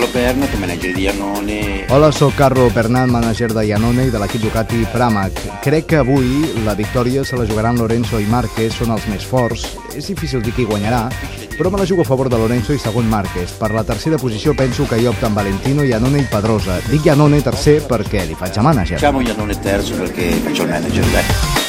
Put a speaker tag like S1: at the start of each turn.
S1: Carlo Pernat, manager di Iannone.
S2: Hola, sóc Carlo Pernat, manager de Iannone i de l'equip Ducati Pramac. Crec que avui la victòria se la jugaran Lorenzo i Márquez, són els més forts. És difícil dir qui guanyarà, però me la jugo a favor de Lorenzo i segon Márquez. Per la tercera posició penso que hi opten Valentino, Iannone i Pedrosa. Dic Iannone tercer perquè li faig a manager.
S1: Diciamo Iannone terzo perquè faccio il manager, dai.